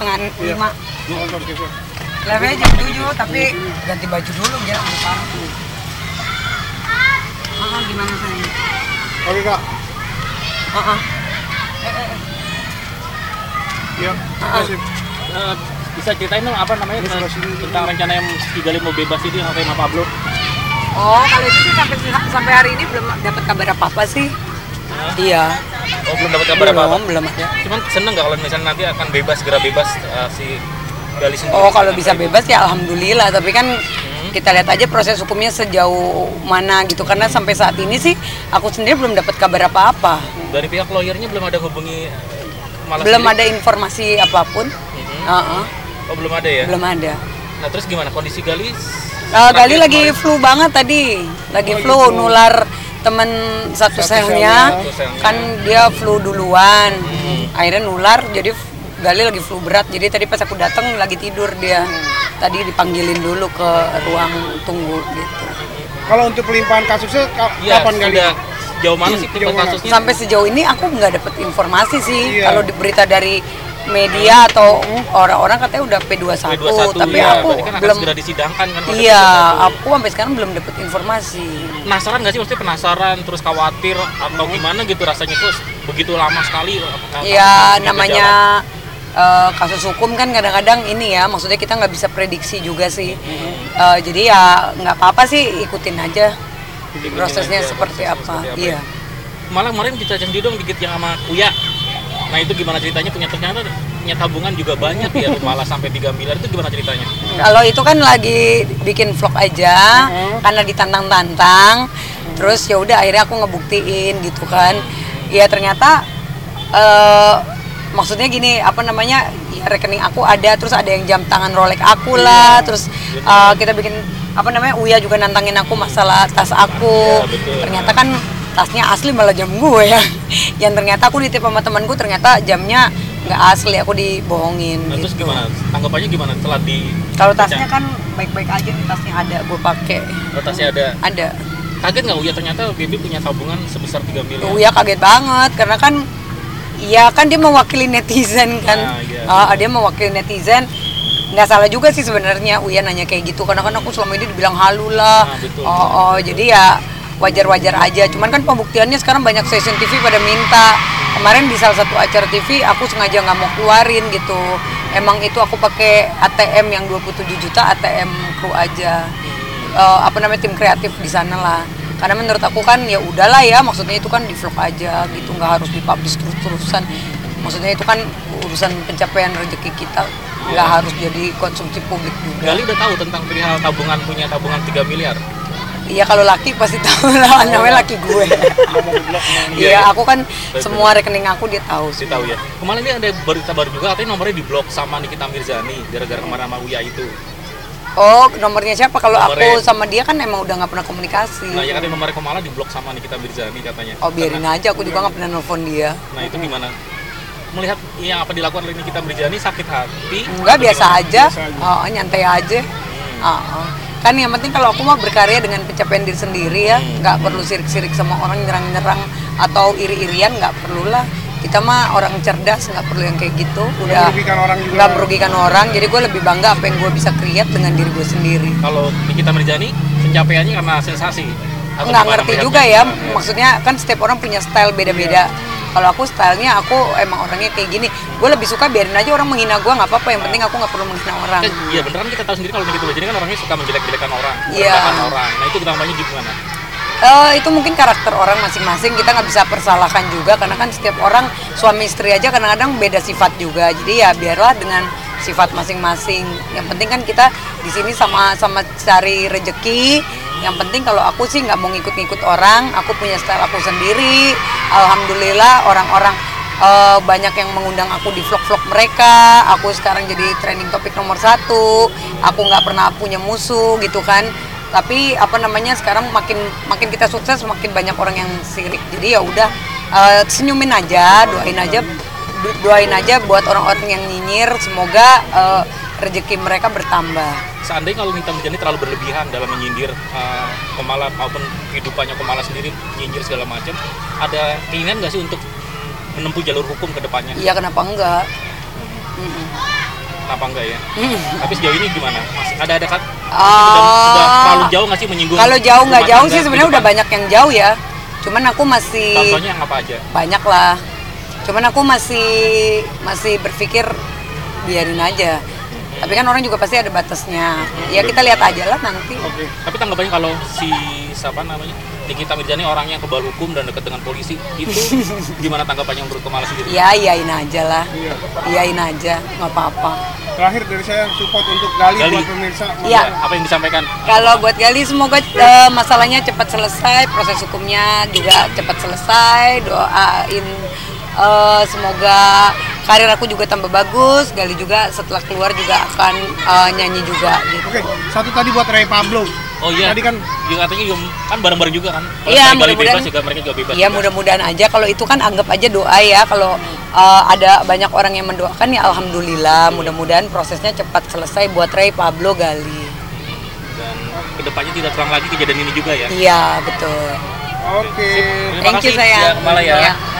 setengah lima. Nonton gitu. Lewe jam tujuh, tapi ganti baju dulu ya depan. Oh, gimana sayang? Oke kak. Oh, oh. Iya. Ah. Kasih. Eh, bisa ceritain dong apa namanya ini. tentang rencana yang Kigali mau bebas ini yang kayak Pablo Oh, kalau itu sih sampai sampai hari ini belum dapat kabar apa apa sih. Iya. Oh belum dapat kabar apa apa belum, belum ada. cuman seneng nggak kalau misalnya nanti akan bebas segera bebas eh, si Gali sendiri Oh, kalau bisa bebas ya alhamdulillah, tapi kan kita lihat aja proses hukumnya sejauh mana gitu karena sampai saat ini sih aku sendiri belum dapat kabar apa-apa. dari pihak lawyernya belum ada hubungi malah Belum sendiri? ada informasi apa pun. Mhm. Heeh, oh belum ada ya belum ada. nah terus gimana kondisi Gali Eh, Gali lagi kemarin? flu banget tadi, lagi flu nular temen satu, Satu selnya, selnya. Satu selnya. kan dia flu duluan, Hmm. akhirnya nular jadi Gali lagi flu berat, jadi tadi pas aku datang lagi tidur dia, tadi dipanggilin dulu ke ruang tunggu gitu. Kalau untuk pelimpahan kasusnya ka- Iya, kapan kali? sudah jauh mana sih kasusnya Sampai sejauh ini aku nggak dapet informasi sih, Iya. kalau di berita dari media atau orang-orang katanya udah P21, P21 tapi ya, aku kan akan belum, segera disidangkan kan iya, P21. aku sampai sekarang belum dapet informasi. penasaran nggak sih maksudnya penasaran terus khawatir atau gimana gitu rasanya terus begitu lama sekali eh, Ya ini namanya eh, kasus hukum kan kadang-kadang ini ya, maksudnya kita nggak bisa prediksi juga sih. Eh, jadi ya nggak apa-apa sih ikutin aja Ikutin prosesnya aja, seperti prosesnya apa. seperti apa Iya. malah kemarin kita dong dikit yang sama Uya nah itu gimana ceritanya punya ternyata punya tabungan juga banyak ya malah sampai 3 miliar itu gimana ceritanya Kalau itu kan lagi bikin vlog aja, karena ditantang-tantang. Terus ya udah akhirnya aku ngebuktiin gitu kan. Ya ternyata eh maksudnya gini, apa namanya? Ya, rekening aku ada, terus ada yang jam tangan Rolex aku lah, terus eh, kita bikin apa namanya? Uya juga nantangin aku masalah tas aku. Ya, betul. Ternyata kan tasnya asli malah jam gue ya. Yang ternyata aku ditip sama temanku ternyata jamnya nggak asli, aku dibohongin nah, terus gitu. gimana tanggapannya gimana setelah di Kalau tasnya kan baik-baik aja nih tasnya ada gue pakai. Oh, tasnya ada Ada. kaget nggak Uya ternyata Bibi punya tabungan sebesar 3 miliar Uya kaget banget karena kan Iya kan dia mewakili netizen kan. Ah, iya. Ah, dia mewakili netizen. Nggak salah juga sih sebenarnya Uya nanya kayak gitu karena kan aku selama ini dibilang halu lah. Ah, betul. Oh, oh, jadi ya wajar-wajar aja. Cuman kan pembuktiannya sekarang banyak stasiun TV pada minta. Kemarin di salah satu acara TV aku sengaja nggak mau keluarin gitu. Emang itu aku pakai ATM yang 27 juta ATM kru aja. Eh, apa namanya tim kreatif di sana lah. Karena menurut aku kan ya udahlah ya, maksudnya itu kan di vlog aja gitu, nggak harus dipublish terus-terusan. Maksudnya itu kan urusan pencapaian rezeki kita, nggak Iya. harus jadi konsumsi publik juga. Gali udah tahu tentang perihal tabungan punya tabungan 3 miliar Iya kalau laki pasti tahu lah, namanya laki gue. Iya, aku kan semua rekening aku dia tahu sih. sih tahu ya kemarin dia ada berita baru juga katanya nomornya di blok sama Nikita Mirzani gara-gara kemarin sama Uya itu Oh, nomornya siapa? Kalau aku sama dia kan emang udah nggak pernah komunikasi. nah ya kan nomornya Komala di blok sama Nikita Mirzani katanya Oh biarin aja, aku juga nggak pernah nelfon dia. nah itu gimana melihat yang apa dilakukan oleh Nikita Mirzani sakit hati Enggak biasa gimana? aja, Biasa aja. Oh, nyantai aja. Oh, oh. Kan yang penting kalau aku mau berkarya dengan pencapaian diri sendiri ya, Hmm. nggak perlu sirik-sirik sama orang nyerang-nyerang atau iri-irian, nggak perlulah. Kita mah orang cerdas, nggak perlu yang kayak gitu. Udah merugikan orang juga. nggak merugikan orang. Jadi gue lebih bangga apa yang gue bisa create dengan diri gue sendiri. kalau Nikita Mirzani pencapaiannya karena sensasi nggak ngerti juga ya maksudnya kan setiap orang punya style beda-beda kalau aku stylenya aku emang orangnya kayak gini. Gue lebih suka biarin aja orang menghina gue nggak apa-apa. Yang penting aku nggak perlu menghina orang. Kan iya beneran kita tahu sendiri kalau Nikita Mirzani kan orangnya suka menjelek-jelekan orang Iya. merendahkan orang. Nah itu tanggapannya gimana Eh, itu mungkin karakter orang masing-masing. Kita nggak bisa persalahkan juga karena kan setiap orang suami istri aja kadang-kadang beda sifat juga. Jadi ya biarlah dengan sifat masing-masing. Yang penting kan kita di sini sama-sama cari rejeki yang penting kalau aku sih nggak mau ngikut-ngikut orang aku punya style aku sendiri. Alhamdulillah orang-orang eh, banyak yang mengundang aku di vlog-vlog mereka. Aku sekarang jadi trending topik nomor satu. Aku nggak pernah punya musuh gitu kan. Tapi apa namanya sekarang makin makin kita sukses makin banyak orang yang sirik. Jadi ya udah eh, senyumin aja doain aja do- doain aja buat orang-orang yang nyinyir. Semoga eh, rezeki mereka bertambah seandainya kalau Nikita Mirzani terlalu berlebihan dalam menyindir uh, Komala maupun kehidupannya Komala sendiri nyindir segala macam ada keinginan nggak sih untuk menempuh jalur hukum ke depannya iya kenapa enggak Mm-mm. apa enggak ya tapi sejauh ini gimana masih ada ada kan Ah. sudah, sudah terlalu jauh nggak sih menyinggung Kalau jauh nggak jauh sih sebenarnya udah banyak yang jauh ya. Cuman aku masih contohnya yang apa aja banyak lah. Cuman aku masih masih berpikir biarin aja. Tapi kan orang juga pasti ada batasnya. Ya kita lihat aja lah nanti. Oke. tapi tanggapannya kalau si siapa namanya Nikita Mirzani orangnya kebal hukum dan dekat dengan polisi itu gimana tanggapannya menurut Kemala sendiri Ya iyain aja lah. Iya. Iyain aja, nggak apa-apa. Terakhir dari saya support untuk Gali, Gali. buat pemirsa. Iya. apa yang disampaikan Kalau buat Gali semoga eh, masalahnya cepat selesai, proses hukumnya juga cepat selesai. Doain eh, semoga karir aku juga tambah bagus. Gali juga setelah keluar juga akan eh, nyanyi juga gitu. Oke, satu tadi buat Ray Pablo. oh iya Tadi kan juga katanya juga kan bareng-bareng juga kan Kalau Iya, mudah-mudahan- bebas juga mereka juga bebas Iya mudah-mudahan aja kalau itu kan anggap aja doa ya kalau eh, ada banyak orang yang mendoakan ya alhamdulillah mudah-mudahan prosesnya cepat selesai buat Ray Pablo Gali. dan ke depannya tidak terulang lagi kejadian ini juga ya Iya betul. Oke. Terima Thank you kasih, sayang. ya, ya. Iya.